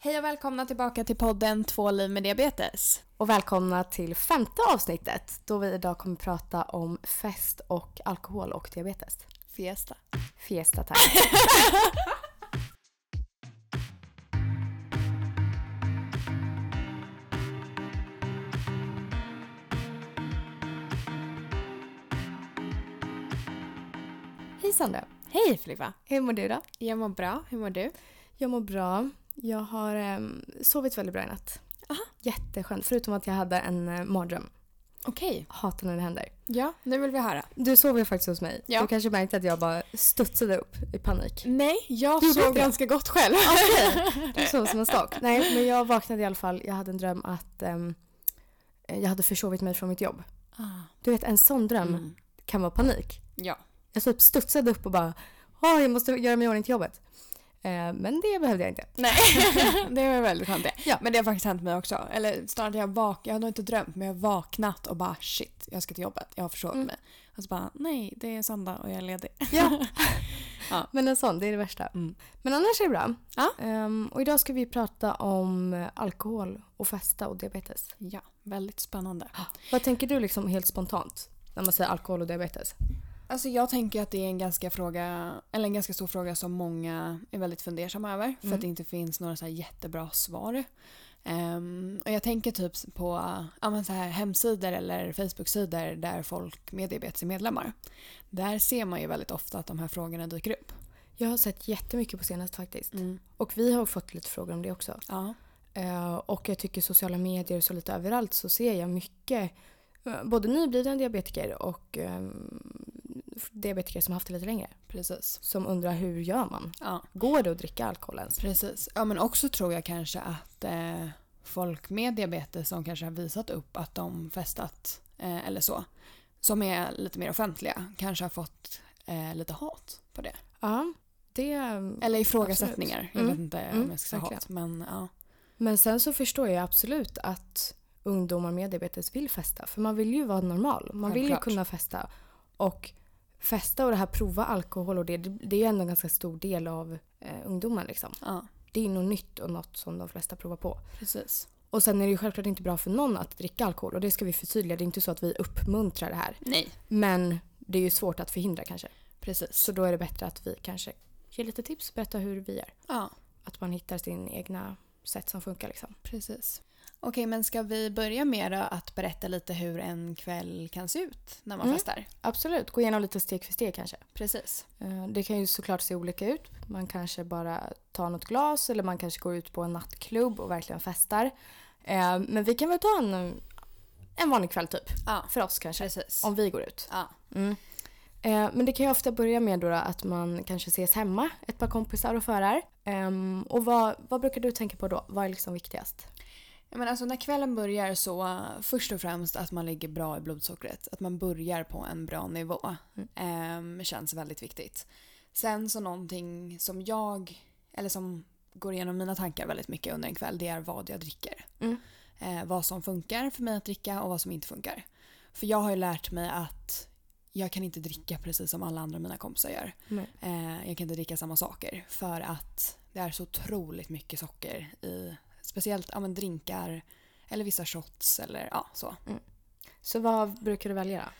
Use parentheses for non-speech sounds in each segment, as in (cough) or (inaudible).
Hej och välkomna tillbaka till podden Två liv med diabetes. Och välkomna till femte avsnittet då vi idag kommer prata om fest och alkohol och diabetes. Fiesta. Fiesta tack. (laughs) Hej Sandra! Hej Filippa. Hur mår du då? Jag mår bra. Hur mår du? Jag mår bra. Jag har em, sovit väldigt bra i natt. Aha. Jätteskönt. Förutom att jag hade en uh, mardröm. Okej. Hatar när det händer. Ja, nu vill vi höra. Du sov ju faktiskt hos mig. Ja. Du kanske märkte att jag bara studsade upp i panik. Nej, jag Du sov ganska gott själv. (laughs) Du sov som en stock. Nej, men jag vaknade i alla fall. Jag hade en dröm att em, jag hade försovit mig från mitt jobb. Ah. Du vet, en sån dröm Mm. kan vara panik. Ja. Jag så studsade upp och bara Åh, jag måste göra mig i ordning till jobbet. Eh, men det behövde jag inte. Nej, (laughs) det var väldigt skönt det. Ja. Men det har faktiskt hänt mig också. Eller snarare att jag vak- jag har nog inte drömt men jag har vaknat och bara shit, jag ska till jobbet. Jag har försovit Mm. mig. Och så bara nej, det är söndag och jag är ledig. Ja. (laughs) Ja. Men en sån, det är det värsta. Mm. Men annars är det bra. Ja. Ehm, och idag ska vi prata om eh, alkohol och festa och diabetes. Ja, väldigt spännande. Vad tänker du liksom helt spontant när man säger alkohol och diabetes? Alltså jag tänker att det är en ganska, fråga, eller en ganska stor fråga som många är väldigt fundersamma över. För Mm. att det inte finns några så jättebra svar. Ehm, och jag tänker typ på ja, men så här hemsidor eller Facebook-sidor där folk med diabetes är medlemmar. Där ser man ju väldigt ofta att de här frågorna dyker upp. Jag har sett jättemycket på senast faktiskt. Mm. Och vi har fått lite frågor om det också. Ja. Eh, och jag tycker sociala medier och så lite överallt så ser jag mycket eh, både nyblivna diabetiker och ehm, diabetiker som haft det lite längre. Precis. Som undrar hur gör man? Ja, Går det att dricka alkohol ens? precis. Ja, men också tror jag kanske att eh, folk med diabetes som kanske har visat upp att de festat eh, eller så, som är lite mer offentliga, kanske har fått eh, lite hat på det. Ja, det... Eller ifrågasättningar. Absolut. Jag Mm. vet inte om Mm, jag ska säga verkligen. hat. Men ja. Men sen så förstår jag absolut att ungdomar med diabetes vill festa. För man vill ju vara normal. Man vill ju Självklart. kunna festa. Och festa och det här prova alkohol och det, det är ju ändå en ganska stor del av eh, ungdomen liksom. ja, Det är något nytt och något som de flesta provar på. precis. Och sen är det ju självklart inte bra för någon att dricka alkohol och det ska vi förtydliga. Det är inte så att vi uppmuntrar det här. Nej. Men det är ju svårt att förhindra kanske. Precis. Så då är det bättre att vi kanske ger lite tips, berättar hur vi gör. Ja, Att man hittar sin egna sätt som funkar liksom. precis. Okej, men ska vi börja med att berätta lite hur en kväll kan se ut när man Mm. festar? Absolut, gå igenom lite steg för steg kanske. Precis. Eh, Det kan ju såklart se olika ut. Man kanske bara tar något glas eller man kanske går ut på en nattklubb och verkligen festar. Eh, Men vi kan väl ta en, en vanlig kväll typ. Ja, För oss kanske. precis. Om vi går ut. Ja, Mm. Eh, Men det kan ju ofta börja med då att man kanske ses hemma, ett par kompisar och förar. Ehm, Och vad, vad brukar du tänka på då? Vad är liksom viktigast? Ja, men alltså när kvällen börjar så uh, först och främst att man ligger bra i blodsockret. Att man börjar på en bra nivå. Ehm, känns väldigt viktigt. Sen så någonting som jag, eller som går igenom mina tankar väldigt mycket under en kväll, det är vad jag dricker. Mm. Eh, vad som funkar för mig att dricka och vad som inte funkar. För jag har ju lärt mig att jag kan inte dricka precis som alla andra mina kompisar gör. Eh, jag kan inte dricka samma saker för att det är så otroligt mycket socker i speciellt ja, men drinkar eller vissa shots eller ja, så. Så vad brukar du välja?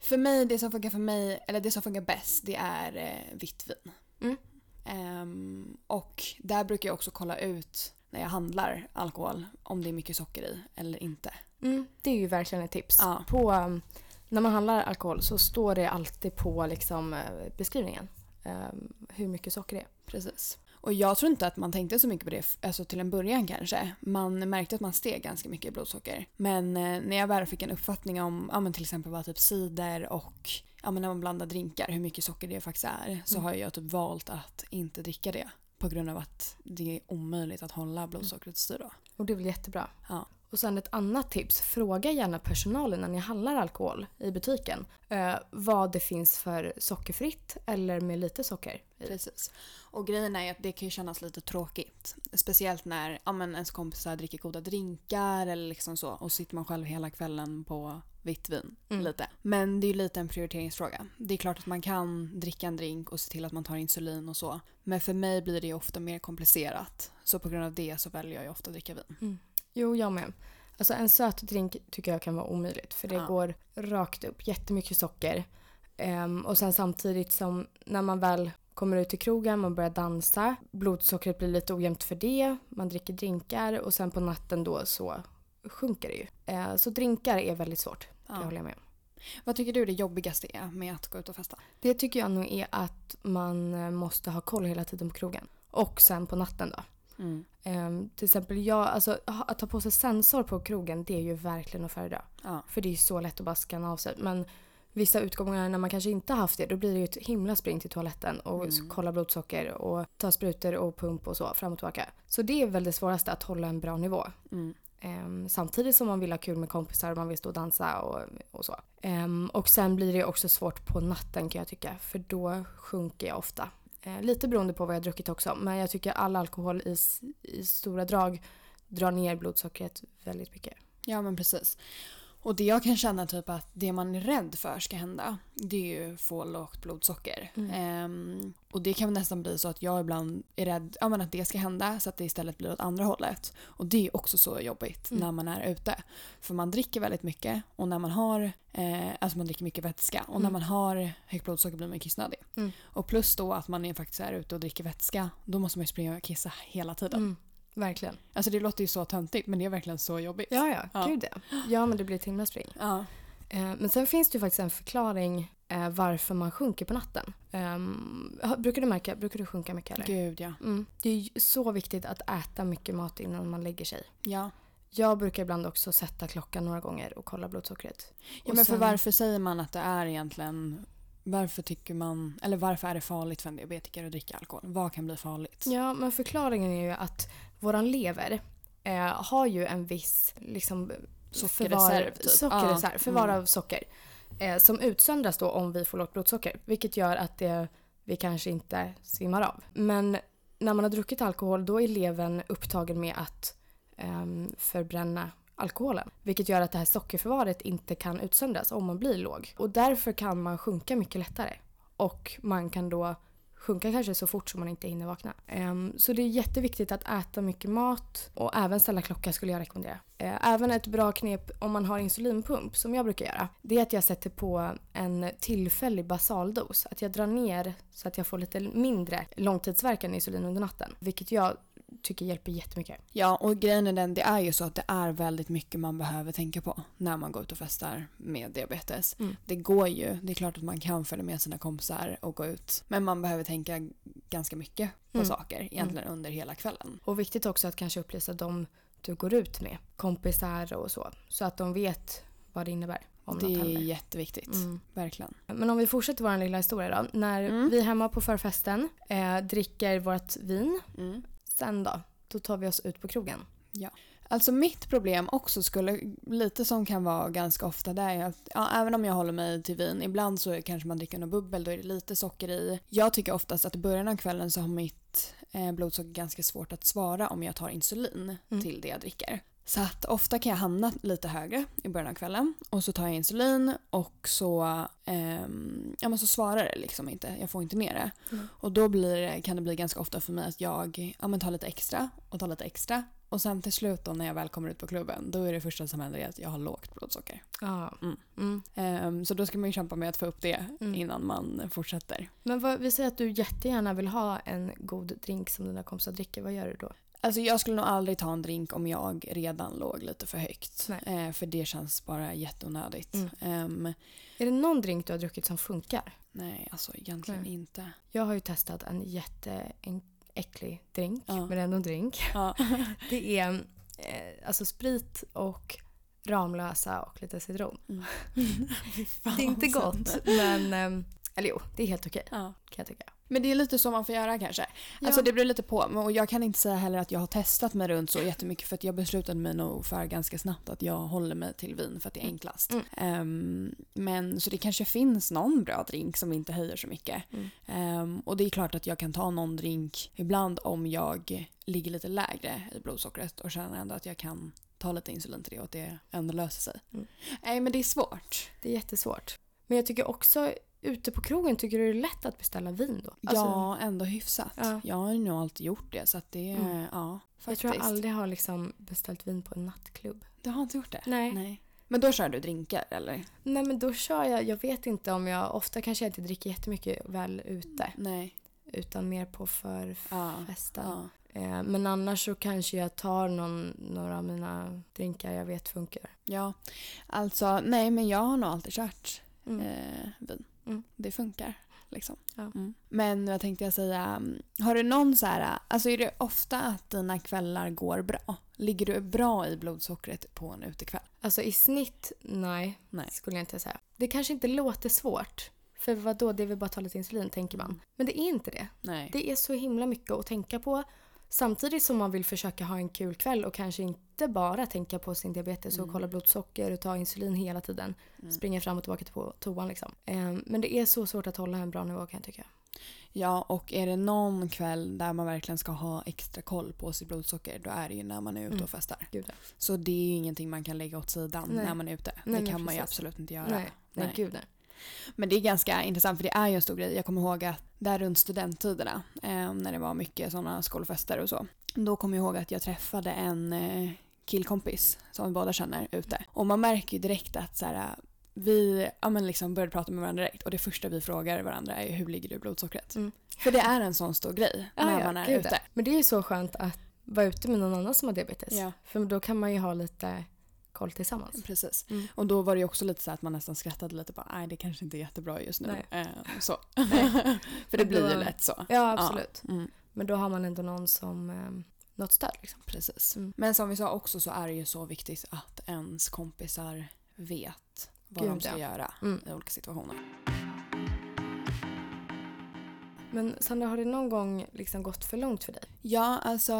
För mig, det som funkar för mig, eller det som funkar bäst, det är eh, vitt vin. Mm. Ehm, och där brukar jag också kolla ut när jag handlar alkohol om det är mycket socker i eller inte. Mm, det är ju verkligen ett tips. Ja. På, um, när man handlar alkohol så står det alltid på liksom, eh, beskrivningen um, hur mycket socker det är. Precis. Och jag tror inte att man tänkte så mycket på det alltså till en början kanske. Man märkte att man steg ganska mycket i blodsocker. Men eh, när jag väl fick en uppfattning om ja, men till exempel vad typ cider och ja, men när man blandar drinkar, hur mycket socker det faktiskt är, så Mm. har jag typ valt att inte dricka det. På grund av att det är omöjligt att hålla blodsockret styr då. Och det är väl jättebra. Ja. Och sen ett annat tips. Fråga gärna personalen när ni handlar alkohol i butiken. Eh, vad det finns för sockerfritt eller med lite socker. i. Precis. Och grejen är att det kan ju kännas lite tråkigt. Speciellt när ja, men ens kompisar dricker goda drinkar eller liksom så. Och sitter man själv hela kvällen på vitt vin. Mm. Lite. Men det är ju lite en prioriteringsfråga. Det är klart att man kan dricka en drink och se till att man tar insulin och så. Men för mig blir det ju ofta mer komplicerat. Så på grund av det så väljer jag ju ofta att dricka vin. Jo, jag med. Alltså en söt drink tycker jag kan vara omöjligt för det Ja. går rakt upp. Jättemycket socker. Ehm, och sen samtidigt som när man väl kommer ut till krogen, man börjar dansa, blodsockret blir lite ojämnt för det, man dricker drinkar och sen på natten då så sjunker det ju. Eh, så drinkar är väldigt svårt, det Ja. håller jag med om. Vad tycker du det jobbigaste är med att gå ut och festa? Det tycker jag nog är att man eh, måste ha koll hela tiden på krogen. Och sen på natten då. Ehm, till exempel jag, alltså, att ta på sig sensor på krogen det är ju verkligen att föredra. Ja. För det är ju så lätt att bara scanna av sig. Men vissa utgångar när man kanske inte har haft det då blir det ju ett himla spring till toaletten och Mm. kolla blodsocker och ta sprutor och pump och så fram och tillbaka. Så det är väl det svåraste att hålla en bra nivå. Mm. Ehm, samtidigt som man vill ha kul med kompisar och man vill stå och dansa och, och så. Ehm, och sen blir det också svårt på natten kan jag tycka för då sjunker jag ofta. Eh, lite beroende på vad jag har druckit också men jag tycker all alkohol i, i stora drag drar ner blodsockret väldigt mycket. Ja men precis. Och det jag kan känna typ att det man är rädd för ska hända det är ju få lågt blodsocker. Mm. Ehm, och det kan nästan bli så att jag ibland är rädd ja, men att det ska hända så att det istället blir åt andra hållet. Och det är också så jobbigt Mm. när man är ute. För man dricker väldigt mycket och när man har eh, alltså man dricker mycket vätska och när Mm. man har högt blodsocker blir man kissnödig. Mm. Och plus då att man är faktiskt är ute och dricker vätska då måste man ju springa och kissa hela tiden. Verkligen. Alltså det låter ju så töntigt men det är verkligen så jobbigt. Ja, ja, Ja. gud ja. Ja, men det blir ett himla spring. Ja. Eh, men sen finns det ju faktiskt en förklaring eh, varför man sjunker på natten. Ehm, brukar du märka, brukar du sjunka mycket eller? Gud ja. Mm. Det är ju så viktigt att äta mycket mat innan man lägger sig. Ja. Jag brukar ibland också sätta klockan några gånger och kolla blodsockret. ja Och men för sen- varför säger man att det är egentligen varför tycker man, eller varför är det farligt för en diabetiker att dricka alkohol? Vad kan bli farligt? Ja, men förklaringen är ju att våran lever eh, har ju en viss liksom, Sockerreserv, typ. sockerreserv Ja, förvar mm. av socker. Eh, som utsöndras då om vi får lågt blodsocker. Vilket gör att det, vi kanske inte svimmar av. Men när man har druckit alkohol då är levern upptagen med att ehm, förbränna alkoholen. Vilket gör att det här sockerförvaret inte kan utsöndras om man blir låg. Och därför kan man sjunka mycket lättare. Och man kan då sjunka kanske så fort som man inte hinner vakna. Ehm, så det är jätteviktigt att äta mycket mat och även ställa klocka skulle jag rekommendera. Ehm, även ett bra knep om man har insulinpump som jag brukar göra. Det är att jag sätter på en tillfällig basaldos. Att jag drar ner så att jag får lite mindre långtidsverkande insulin under natten. Vilket jag tycker hjälper jättemycket. Ja, och grejen är den, det är ju så att det är väldigt mycket man behöver tänka på när man går ut och festar med diabetes. Mm. Det går ju, det är klart att man kan följa med sina kompisar och gå ut. Men man behöver tänka ganska mycket på Mm. saker egentligen under hela kvällen. Och viktigt också att kanske upplysa dem du går ut med. Kompisar och så. Så att de vet vad det innebär. Om Det är jätteviktigt, Mm. verkligen. Men om vi fortsätter vår lilla historia då. När Mm. vi är hemma på förfesten, eh, dricker vårt vin. Mm. Sen då? Då tar vi oss ut på krogen. Alltså mitt problem också skulle, lite som kan vara ganska ofta, det är att ja, även om jag håller mig till vin, ibland så kanske man dricker något bubbel, då är det lite socker i. Jag tycker oftast att i början av kvällen så har mitt eh, blodsocker ganska svårt att svara om jag tar insulin Mm. till det jag dricker. Så att ofta kan jag hamna lite högre i början av kvällen och så tar jag insulin och så, ehm, ja, men så svarar det liksom inte. Jag får inte med det. Mm. Och då blir kan det bli ganska ofta för mig att jag ja, men tar lite extra och tar lite extra. Och sen till slut då när jag väl kommer ut på klubben då är det första som händer att jag har lågt blodsocker. Ja. Mm. Mm. Ehm, så då ska man ju kämpa med att få upp det Mm. innan man fortsätter. Men vad, vi säger att du jättegärna vill ha en god drink som dina kompisar dricker. Vad gör du då? Alltså jag skulle nog aldrig ta en drink om jag redan låg lite för högt. Eh, för det känns bara jätteonödigt. Mm. Ehm, Är det någon drink du har druckit som funkar? nej, alltså egentligen Nej. inte. Jag har ju testat en jätteäcklig drink, Ja. men ändå en drink. Ja. (laughs) Det är eh, alltså sprit och Ramlösa och lite citron. Mm. (laughs) Det är inte (laughs) gott, men... ehm, Eller jo, det är helt okej Ja. kan jag tycka. Men det är lite så man får göra kanske. Ja. Alltså det beror lite på. Och jag kan inte säga heller att jag har testat mig runt så jättemycket för att jag beslutade mig nog för ganska snabbt att jag håller mig till vin för att det är enklast. Mm. Ehm, men så det kanske finns någon bra drink som inte höjer så mycket. Mm. Ehm, och det är klart att jag kan ta någon drink ibland om jag ligger lite lägre i blodsockret och känner ändå att jag kan ta lite insulin till det och att det ändå löser sig. Mm. Nej men det är svårt. Det är jättesvårt. Men jag tycker också ute på krogen, tycker du det är lätt att beställa vin då? Alltså, ja, ändå hyfsat. Ja. Jag har nog alltid gjort det så att det, Mm. ja, jag faktiskt. tror jag aldrig har liksom beställt vin på en nattklubb. Du har inte gjort det? Nej. Nej. Men då kör du drinkar eller? Nej men då kör jag, jag vet inte om jag, ofta kanske jag inte dricker jättemycket väl ute. Nej. Utan mer på förfesten. Ja. Eh, men annars så kanske jag tar någon, några av mina drinkar jag vet funkar. ja. Alltså, nej men jag har nog alltid kört Mm. eh, vin. Mm. Det funkar. Liksom. Ja. Mm. Men vad tänkte jag säga? mm, Har du någon så här, alltså är det ofta att dina kvällar går bra? Ligger du bra i blodsockret på en utekväll? Alltså i snitt, nej, Nej. skulle jag inte säga. Det kanske inte låter svårt. För vad då det är väl bara att ta lite insulin tänker man. Men det är inte det. Nej. Det är så himla mycket att tänka på. Samtidigt som man vill försöka ha en kul kväll och kanske inte bara tänka på sin diabetes och kolla blodsocker och ta insulin hela tiden. Springa fram och tillbaka till på toan liksom. Ehm, Men det är så svårt att hålla en bra nivå kan jag tycka. Ja, och är det någon kväll där man verkligen ska ha extra koll på sitt blodsocker då är det ju när man är ute Mm. och festar. Ja. Så det är ju ingenting man kan lägga åt sidan Nej. när man är ute. Nej, det kan man ju absolut inte göra. Nej, Nej. gud nej. Men det är ganska intressant för det är ju en stor grej. Jag kommer ihåg att där runt studenttiderna eh, när det var mycket sådana skolfester och så. Då kommer jag ihåg att jag träffade en eh, killkompis som vi båda känner ute. Och man märker ju direkt att så här, vi ja, men liksom började prata med varandra direkt och det första vi frågar varandra är hur ligger du i blodsockret? Mm. För det är en sån stor grej Ja, när ja, man är gud, ute. Men det är ju så skönt att vara ute med någon annan som har diabetes. Ja. För då kan man ju ha lite koll tillsammans. Precis. Mm. Och då var det ju också lite så att man nästan skrattade lite bara nej det kanske inte är jättebra just nu. Eh, så. (laughs) För det blir ju lätt så. Ja, absolut. Mm, Men då har man ändå någon som, eh, något stöd liksom. precis. Mm. Men som vi sa också så är det ju så viktigt att ens kompisar vet vad Gud, de ska ja. göra Mm. i olika situationer. Men Sandra, har det någon gång liksom gått för långt för dig? Ja, alltså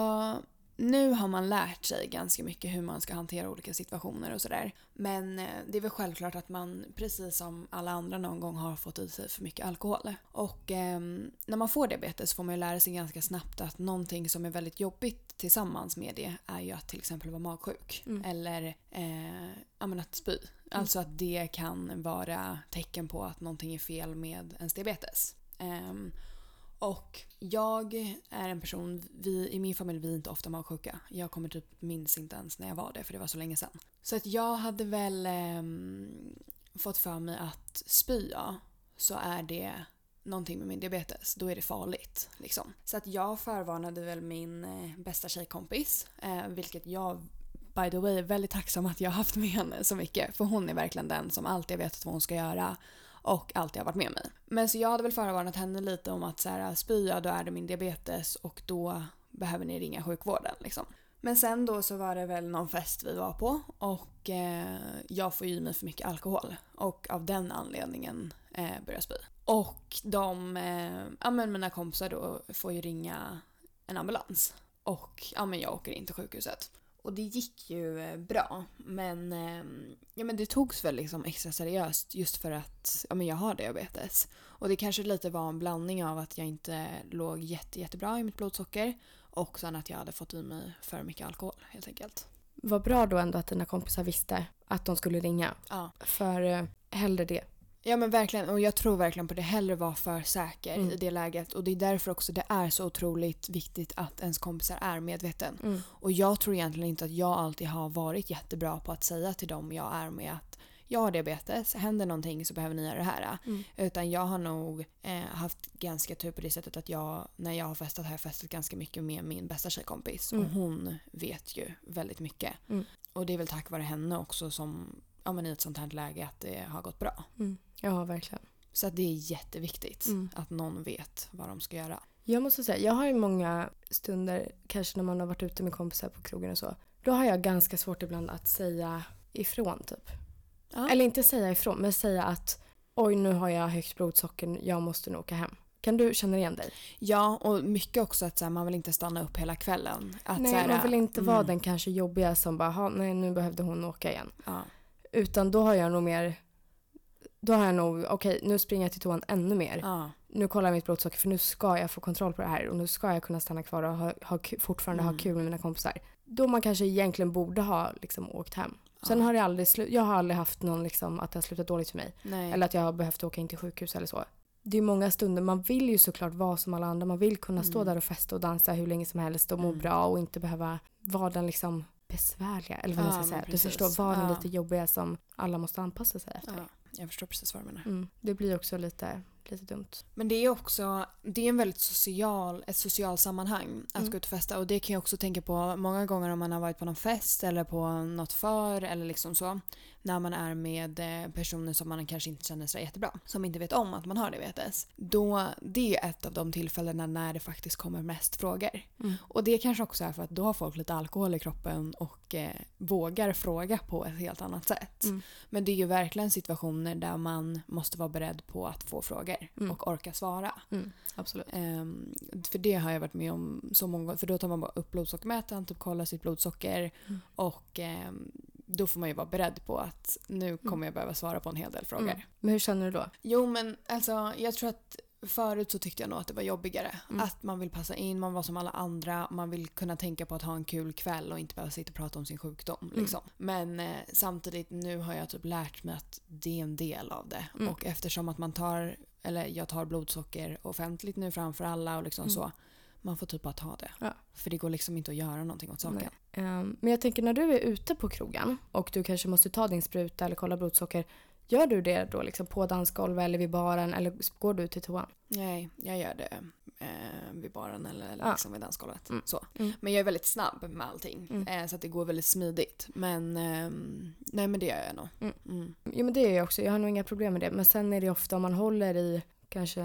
nu har man lärt sig ganska mycket hur man ska hantera olika situationer och sådär. Men eh, det är väl självklart att man precis som alla andra någon gång har fått i sig för mycket alkohol. Och ehm, när man får diabetes får man ju lära sig ganska snabbt att någonting som är väldigt jobbigt tillsammans med det är ju att till exempel vara magsjuk. Mm. Eller eh, att spy. Alltså att det kan vara tecken på att någonting är fel med ens diabetes. Ehm, och jag är en person, vi, i min familj vi är inte ofta magsjuka. Jag kommer typ minns inte ens när jag var det för det var så länge sedan. Så att jag hade väl eh, fått för mig att spya så är det någonting med min diabetes. Då är det farligt. Liksom. Så att jag förvarnade väl min eh, bästa tjejkompis. Eh, vilket jag by the way är väldigt tacksam att jag har haft med henne så mycket. För hon är verkligen den som alltid har vetat vad hon ska göra och alltid har varit med mig. Men så jag hade väl förvarnat henne lite om att så här, spya då är det min diabetes och då behöver ni ringa sjukvården. Liksom. Men sen då så var det väl någon fest vi var på och eh, jag får i mig för mycket alkohol och av den anledningen eh, börjar jag spy. Och de, eh, ja men mina kompisar då får ju ringa en ambulans och ja men jag åker in till sjukhuset. Och det gick ju eh, bra men, eh, ja, men det togs väl liksom extra seriöst just för att ja, men jag har diabetes. Och det kanske lite var en blandning av att jag inte låg jätte, jättebra i mitt blodsocker och sen att jag hade fått i mig för mycket alkohol helt enkelt. Vad bra då ändå att dina kompisar visste att de skulle ringa. Ja. För eh, hellre det. Ja men verkligen och jag tror verkligen på det. Hellre vara för säker Mm. i det läget och det är därför också det är så otroligt viktigt att ens kompisar är medveten. Mm. Och jag tror egentligen inte att jag alltid har varit jättebra på att säga till dem jag är med att jag har diabetes, händer någonting så behöver ni göra det här. Mm. Utan jag har nog eh, haft ganska tur på det sättet att jag, när jag har festat har jag festat ganska mycket med min bästa tjejkompis. Mm. Och hon vet ju väldigt mycket. Mm. Och det är väl tack vare henne också som ja, men i ett sånt här läge att det har gått bra. Mm. Ja, verkligen. Så att det är jätteviktigt Mm. att någon vet vad de ska göra. Jag måste säga, jag har ju många stunder, kanske när man har varit ute med kompisar på krogen och så. Då har jag ganska svårt ibland att säga ifrån typ. Ja. Eller inte säga ifrån, men säga att oj nu har jag högt blodsocker, jag måste nog åka hem. Kan du känna igen dig? Ja, och mycket också att så här, man vill inte stanna upp hela kvällen. Att, nej, här, man vill inte vara mm, den kanske jobbiga som bara, "Ha, nej nu behövde hon åka igen. Ja, Utan då har jag nog mer, då har jag nog, okej nu springer jag till toan ännu mer. ja, Nu kollar jag mitt blodsocker för nu ska jag få kontroll på det här och nu ska jag kunna stanna kvar och ha, ha, fortfarande Mm. ha kul med mina kompisar. Då man kanske egentligen borde ha liksom åkt hem. Sen har det aldrig slu- jag har aldrig haft någon liksom, att det har slutat dåligt för mig. Nej. Eller att jag har behövt åka in till sjukhus eller så. Det är många stunder, man vill ju såklart vara som alla andra. Man vill kunna stå Mm. där och festa och dansa hur länge som helst och må Mm. bra och inte behöva vara den liksom besvärliga. Eller vad man Ja, ska men säga. Du förstår, vara den Ja. lite jobbiga som alla måste anpassa sig efter. ja, jag förstår precis vad du menar. Mm. Det blir också lite, lite dumt. Men det är också det är en väldigt social, ett socialt sammanhang att Mm. gå ut och festa. Och det kan jag också tänka på många gånger om man har varit på någon fest eller på något för eller liksom så. När man är med eh, personer som man kanske inte känner sig jättebra. Som inte vet om att man har diabetes. Då, det är ett av de tillfällena när det faktiskt kommer mest frågor. Mm. Och det kanske också är för att då har folk lite alkohol i kroppen och eh, vågar fråga på ett helt annat sätt. Mm. Men det är ju verkligen situationer där man måste vara beredd på att få frågor Mm. och orka svara. Mm. Absolut. Ehm, för det har jag varit med om så många gånger. För då tar man bara upp blodsockermätaren, typ kollar sitt blodsocker Mm. och ehm, då får man ju vara beredd på att nu kommer jag behöva svara på en hel del frågor. Mm. Men hur känner du då? Jo men alltså jag tror att förut så tyckte jag nog att det var jobbigare. Mm. Att man vill passa in, man var som alla andra, man vill kunna tänka på att ha en kul kväll och inte behöva sitta och prata om sin sjukdom. Mm. Liksom. Men eh, samtidigt nu har jag typ lärt mig att det är en del av det. Mm. Och eftersom att man tar, eller jag tar blodsocker offentligt nu framför alla och liksom Mm. så. Man får typ bara ta det. Ja. För det går liksom inte att göra någonting åt saken. Ehm, men jag tänker när du är ute på krogen och du kanske måste ta din spruta eller kolla blodsocker. Gör du det då liksom på dansgolvet eller vid baren eller går du till toan? Nej, jag gör det eh, vid baren eller, eller Ja. liksom vid dansgolvet. Mm. Så. Mm. Men jag är väldigt snabb med allting. Mm. Eh, så att det går väldigt smidigt. Men ehm, nej men det gör jag nog. Mm. Mm. Jo men det är jag också, jag har nog inga problem med det. Men sen är det ofta om man håller i kanske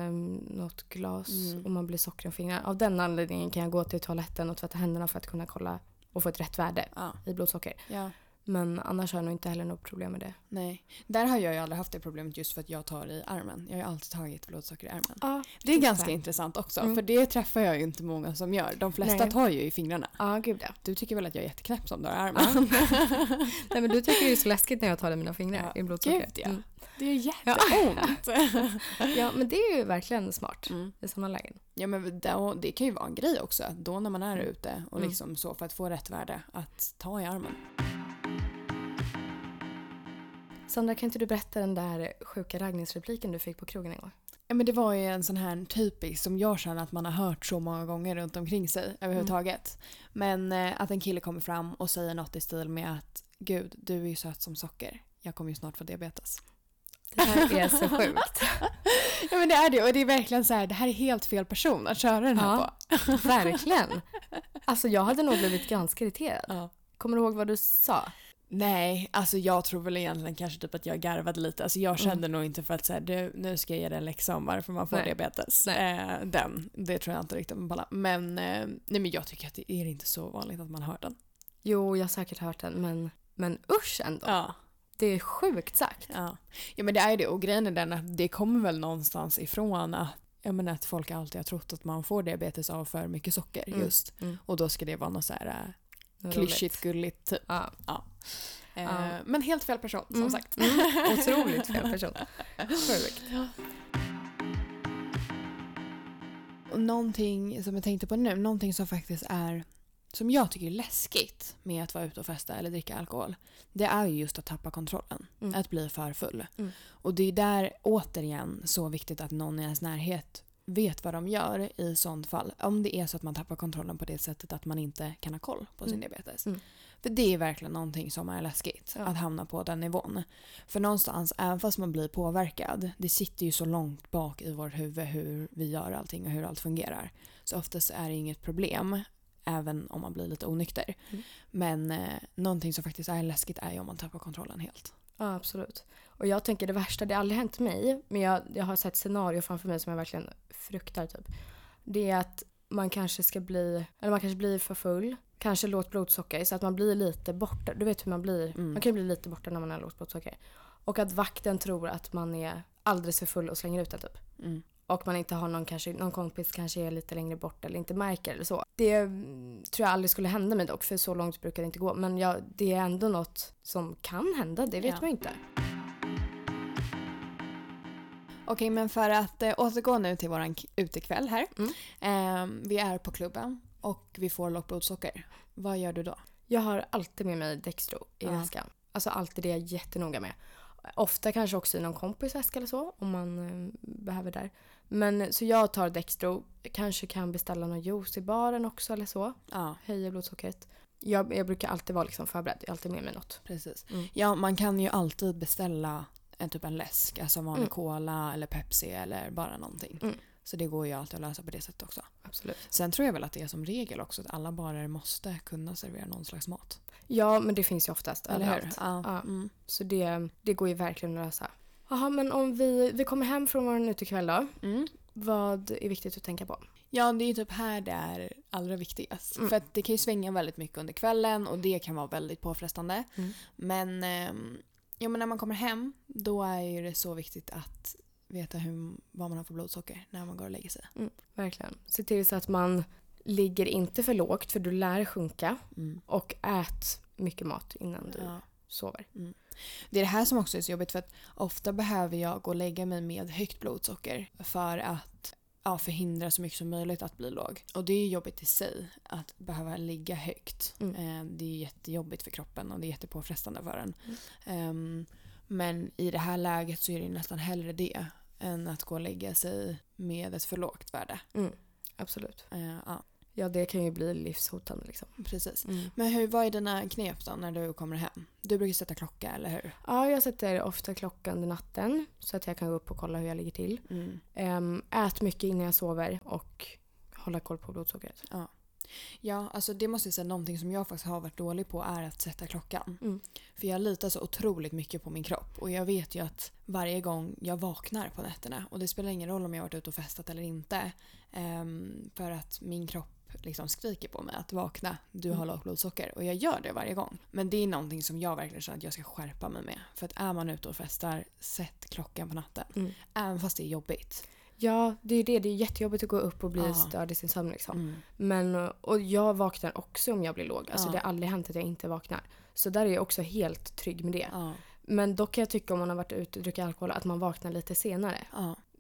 något glas Mm. och man blir sockrig om fingrarna. Av den anledningen kan jag gå till toaletten och tvätta händerna för att kunna kolla och få ett rätt värde i blodsocker. ja, Men annars har jag nog inte heller något problem med det. nej. Där har jag ju aldrig haft det problemet just för att jag tar i armen. Jag har ju alltid tagit blodsocker i armen. Ja, Det är ganska det. intressant också. Mm. För det träffar jag ju inte många som gör. De flesta Nej. tar ju i fingrarna. Ja, gud ja. Du tycker väl att jag är jätteknäpp som drar armen? (laughs) Nej men du tycker det är så (laughs) läskigt när jag tar i mina fingrar Ja, i blodsocker. gud, ja. Mm. Det är jätteont. (laughs) ja men det är ju verkligen smart Mm. i sådana lägen. Ja men det, det kan ju vara en grej också. Då när man är ute och Mm. liksom så för att få rätt värde att ta i armen. Sandra kan inte du berätta den där sjuka raggningsrepliken du fick på krogen en gång? Ja, men det var ju en sån här typisk som jag känner att man har hört så många gånger runt omkring sig överhuvudtaget. Men eh, att en kille kommer fram och säger något i stil med att Gud, du är ju söt som socker. Jag kommer ju snart få diabetes. Det här är så (laughs) sjukt. Ja men det är det och det är verkligen så här, det här är helt fel person att köra den här Ja. på. Verkligen. Alltså jag hade nog blivit ganska irriterad. Ja. Kommer du ihåg vad du sa? Nej, alltså jag tror väl egentligen kanske typ att jag garvade lite. Alltså jag kände nog inte för att säga du, nu ska jag ge dig en läxa om varför man får Nej. diabetes. Eh, den, det tror jag inte riktigt man pallar. Men, eh, nej, men jag tycker att det är inte så vanligt att man hör den. Jo, jag har säkert hört den men, men usch ändå. Ja. Det är sjukt sagt. Ja. ja men det är det och grejen är den att det kommer väl någonstans ifrån att jag menar att folk alltid har trott att man får diabetes av för mycket socker Mm. just. Mm. Och då ska det vara något så här Roligt. Klyschigt gulligt typ. Ja. Eh, Ja. Men helt fel person som Mm. sagt. Mm. (laughs) Otroligt fel person. Och någonting som jag tänkte på nu, någonting som faktiskt är som jag tycker är läskigt med att vara ute och festa eller dricka alkohol. Det är ju just att tappa kontrollen. Mm. Att bli för full. Mm. Och det är där återigen så viktigt att någon i ens närhet vet vad de gör i sånt fall. Om det är så att man tappar kontrollen på det sättet att man inte kan ha koll på sin Mm. diabetes. Mm. För det är verkligen någonting som är läskigt. Ja. Att hamna på den nivån. För någonstans, även fast man blir påverkad, det sitter ju så långt bak i vårt huvud hur vi gör allting och hur allt fungerar. Så oftast är det inget problem. Även om man blir lite onykter. Mm. Men eh, någonting som faktiskt är läskigt är ju om man tappar kontrollen helt. Ja, absolut. Och jag tänker det värsta, det har aldrig hänt mig, men jag, jag har sett scenario framför mig som jag verkligen fruktar typ. Det är att man kanske ska bli, eller man kanske blir för full, kanske lågt blodsocker så att man blir lite borta. Du vet hur man blir, Mm. man kan ju bli lite borta när man har lågt blodsocker. Och att vakten tror att man är alldeles för full och slänger ut den typ. Mm. Och man inte har någon, kanske, någon kompis kanske är lite längre bort eller inte märker eller så. Det tror jag aldrig skulle hända mig dock för så långt brukar det inte gå. Men jag, det är ändå något som kan hända, det vet Ja. man inte. Okej, men för att eh, återgå nu till våran k- utekväll här. Mm. Eh, vi är på klubben och vi får lågt blodsocker. Vad gör du då? Jag har alltid med mig Dextro i Ja. väskan. Alltså alltid det är jag jättenoga med. Ofta kanske också i någon kompis väska eller så om man eh, behöver där. Men så jag tar Dextro, kanske kan beställa någon juice i baren också eller så. Ja, Höjer blodsockret. Jag, jag brukar alltid vara liksom förberedd, jag har alltid med mig något. precis. Mm. Ja, man kan ju alltid beställa en typ en läsk, alltså vanlig Mm. cola eller Pepsi eller bara någonting. Mm. Så det går ju alltid att lösa på det sättet också. Absolut. Sen tror jag väl att det är som regel också att alla barer måste kunna servera någon slags mat. Ja, men det finns ju oftast Eller hur? Ja. Ja. Mm. Så det, det går ju verkligen att lösa. Jaha, men om vi, vi kommer hem från vår utekväll då. Mm. Vad är viktigt att tänka på? Ja, det är ju typ här det är allra viktigast. Mm. För att det kan ju svänga väldigt mycket under kvällen och det kan vara väldigt påfrestande. Mm. Men, ehm, ja, men när man kommer hem då är ju det så viktigt att veta hur, vad man har för blodsocker när man går och lägger sig. Verkligen. Se till så att man ligger inte för lågt för du lär sjunka. Mm. Och ät mycket mat innan du Ja. sover. Det är det här som också är så jobbigt för att ofta behöver jag gå och lägga mig med högt blodsocker för att ja, förhindra så mycket som möjligt att bli låg. Och det är jobbigt i sig att behöva ligga högt. Mm. Eh, Det är jättejobbigt för kroppen och det är jättepåfrestande för en. Mm. Ehm, Men i det här läget så är det nästan hellre det än att gå och lägga sig med ett för lågt värde. Absolut. Eh, Ja, Ja, det kan ju bli livshotande liksom. precis. Men hur, vad är dina knep då när du kommer hem? Du brukar sätta klocka, eller hur? Ja, jag sätter ofta klockan under natten så att jag kan gå upp och kolla hur jag ligger till. Ehm, ät mycket innan jag sover och hålla koll på blodsockret. Ja, alltså det måste jag säga, någonting som jag faktiskt har varit dålig på är att sätta klockan. Mm. För jag litar så otroligt mycket på min kropp och jag vet ju att varje gång jag vaknar på nätterna och det spelar ingen roll om jag varit ute och festat eller inte ehm, för att min kropp liksom skriker på mig att vakna, du har Mm. lågt blodsocker och jag gör det varje gång. Men det är någonting som jag verkligen känner att jag ska skärpa mig med. För att är man ute och festar, sätt klockan på natten. Mm. Även fast det är jobbigt. Ja, det är det. Det är jättejobbigt att gå upp och bli Ja. störd i sin sömn liksom. Mm. Men, och jag vaknar också om jag blir låg. Alltså Ja. det har aldrig hänt att jag inte vaknar. Så där är jag också helt trygg med det. Ja. Men dock kan jag tycka om man har varit ute och druckit alkohol att man vaknar lite senare.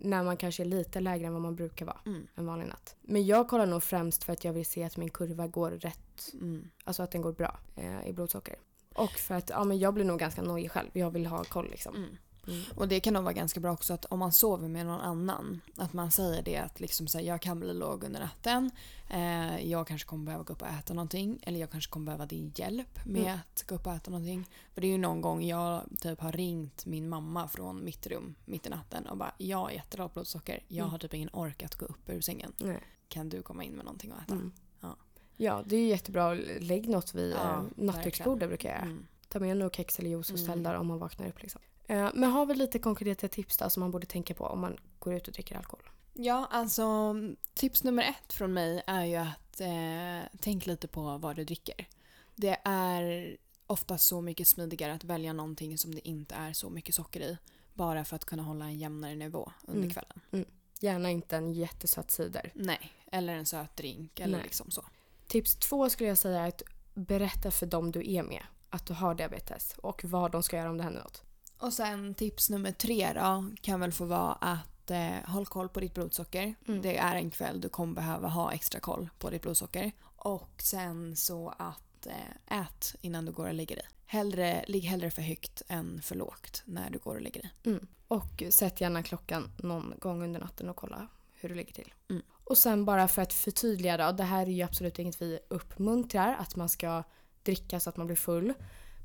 När man kanske är lite lägre än vad man brukar vara Mm. en vanlig natt. Men jag kollar nog främst för att jag vill se att min kurva går rätt. Mm. Alltså att den går bra eh, i blodsocker. Och för att ja, men jag blir nog ganska nojig själv. Jag vill ha koll liksom. Mm. Mm. Och det kan nog vara ganska bra också att om man sover med någon annan, att man säger det att liksom så här, jag kan bli låg under natten, eh, jag kanske kommer behöva gå upp och äta någonting, eller jag kanske kommer behöva din hjälp med Mm. att gå upp och äta någonting. För det är ju någon gång jag typ har ringt min mamma från mitt rum mitt i natten och bara jag har jättelågt blodsocker, jag Mm. har typ ingen ork att gå upp ur sängen. Nej. Kan du komma in med någonting att äta? Mm. Ja. Ja, det är ju jättebra. Lägg något vid Ja, eh, nattduksbordet brukar jag. Mm. Ta med några kex eller juice och ställ Mm. där om man vaknar upp. Liksom. Eh, men har vi lite konkreta tips då som man borde tänka på om man går ut och dricker alkohol? Ja, alltså tips nummer ett från mig är ju att eh, tänk lite på vad du dricker. Det är ofta så mycket smidigare att välja någonting som det inte är så mycket socker i. Bara för att kunna hålla en jämnare nivå under Mm. kvällen. Gärna inte en jättesöt cider. Nej, eller en söt drink eller Nej. liksom så. Tips två skulle jag säga är att berätta för dem du är med att du har diabetes och vad de ska göra om det händer något. Och sen tips nummer tre då kan väl få vara att eh, håll koll på ditt blodsocker. Mm. Det är en kväll du kommer behöva ha extra koll på ditt blodsocker. Och sen så att eh, ät innan du går och lägger dig. Hellre, ligg hellre för högt än för lågt när du går och lägger dig. Mm. Och sätt gärna klockan någon gång under natten och kolla hur du ligger till. Mm. Och sen bara för att förtydliga då, det här är ju absolut inget vi uppmuntrar att man ska dricka så att man blir full.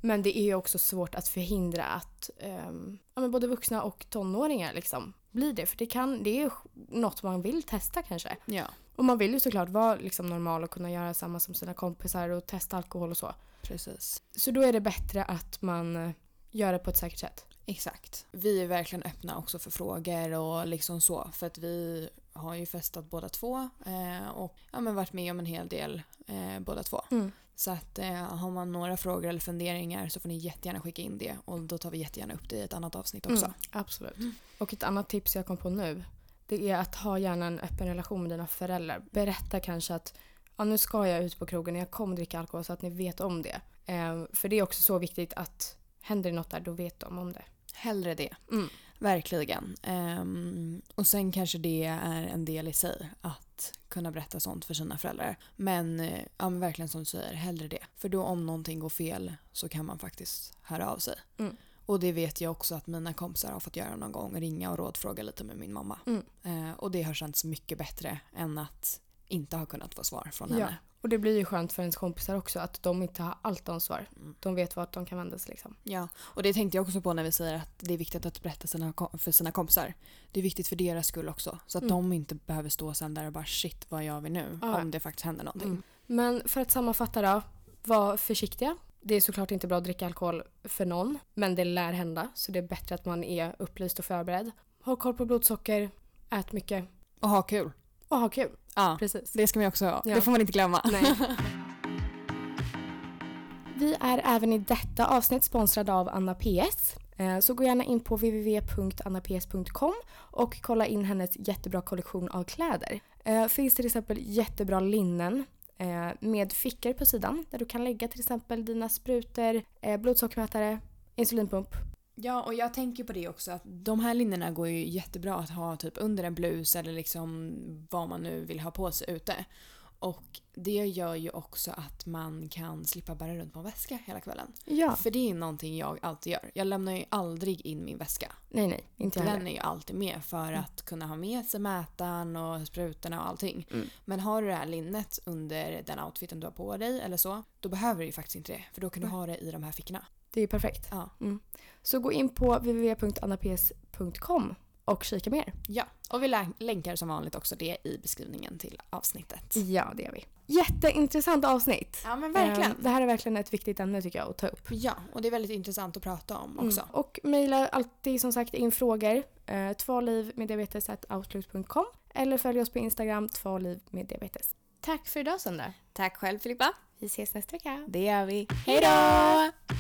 Men det är ju också svårt att förhindra att ehm, ja, både vuxna och tonåringar liksom blir det. För det, kan, det är ju något man vill testa kanske. Ja, Och man vill ju såklart vara liksom normal och kunna göra samma som sina kompisar och testa alkohol och så. precis. Så då är det bättre att man eh, gör det på ett säkert sätt. Exakt. Vi är verkligen öppna också för frågor och liksom så. För att vi har ju festat båda två eh, och ja, men varit med om en hel del eh, båda två. Så att eh, har man några frågor eller funderingar så får ni jättegärna skicka in det och då tar vi jättegärna upp det i ett annat avsnitt också. Mm, absolut. Och ett annat tips jag kom på nu det är att ha gärna en öppen relation med dina föräldrar. Berätta kanske att ja, nu ska jag ut på krogen och jag kommer dricka alkohol så att ni vet om det. Eh, för det är också så viktigt att händer det något där då vet de om det. Hellre det. Mm. Verkligen. Ehm, och sen kanske det är en del i sig att att kunna berätta sånt för sina föräldrar. Men, eh, ja, men verkligen som du säger, hellre det. För då om någonting går fel så kan man faktiskt höra av sig. Mm. Och det vet jag också att mina kompisar har fått göra någon gång. Ringa och rådfråga lite med min mamma. Mm. Eh, och det har känts mycket bättre än att inte ha kunnat få svar från Ja. Och det blir ju skönt för ens kompisar också att de inte har allt ansvar. Mm. De vet vart de kan vända sig liksom. Ja, och det tänkte jag också på när vi säger att det är viktigt att berätta sina, för sina kompisar. Det är viktigt för deras skull också. Så att Mm. de inte behöver stå sen där och bara shit vad gör vi nu? Ja. Om det faktiskt händer någonting. Mm. Men för att sammanfatta då, var försiktiga. Det är såklart inte bra att dricka alkohol för någon, men det lär hända. Så det är bättre att man är upplyst och förberedd. Håll koll på blodsocker, ät mycket Och ha kul. Och ha kul. Ja, Precis. det ska man också ha. Ja. Det får man inte glömma. Nej. (laughs) Vi är även i detta avsnitt sponsrade av Anna PS. Eh, Så gå gärna in på www.annaps.com och kolla in hennes jättebra kollektion av kläder. Eh, Finns till exempel jättebra linnen eh, med fickor på sidan där du kan lägga till exempel dina sprutor, blodsockermätare, insulinpump. Ja, och jag tänker på det också att de här linnena går ju jättebra att ha typ under en blus eller liksom vad man nu vill ha på sig ute. Och det gör ju också att man kan slippa bära runt på en väska hela kvällen. Ja. För det är någonting jag alltid gör. Jag lämnar ju aldrig in min väska. Nej, nej, inte jag Den heller. är ju alltid med för att kunna ha med sig mätaren och sprutorna och allting. Mm. Men har du det här linnet under den outfiten du har på dig eller så, då behöver du ju faktiskt inte det. För då kan du ha det i de här fickorna. Det är perfekt. Ja. Mm. Så gå in på www.annaps.com och kika mer. ja. Och vi lä- länkar som vanligt också det i beskrivningen till avsnittet. Ja, det gör vi. Jätteintressant avsnitt. Ja men Eh, Det här är verkligen ett viktigt ämne tycker jag att ta upp. Ja, och det är väldigt intressant att prata om också. Mm. Och mejla alltid som sagt in frågor. Eh, tvåliv med diabetes.outlook.com eller följ oss på Instagram, tvåliv med diabetes. Tack för idag Sandra. Tack själv Filippa. Vi ses nästa vecka. Det gör vi. Hej då!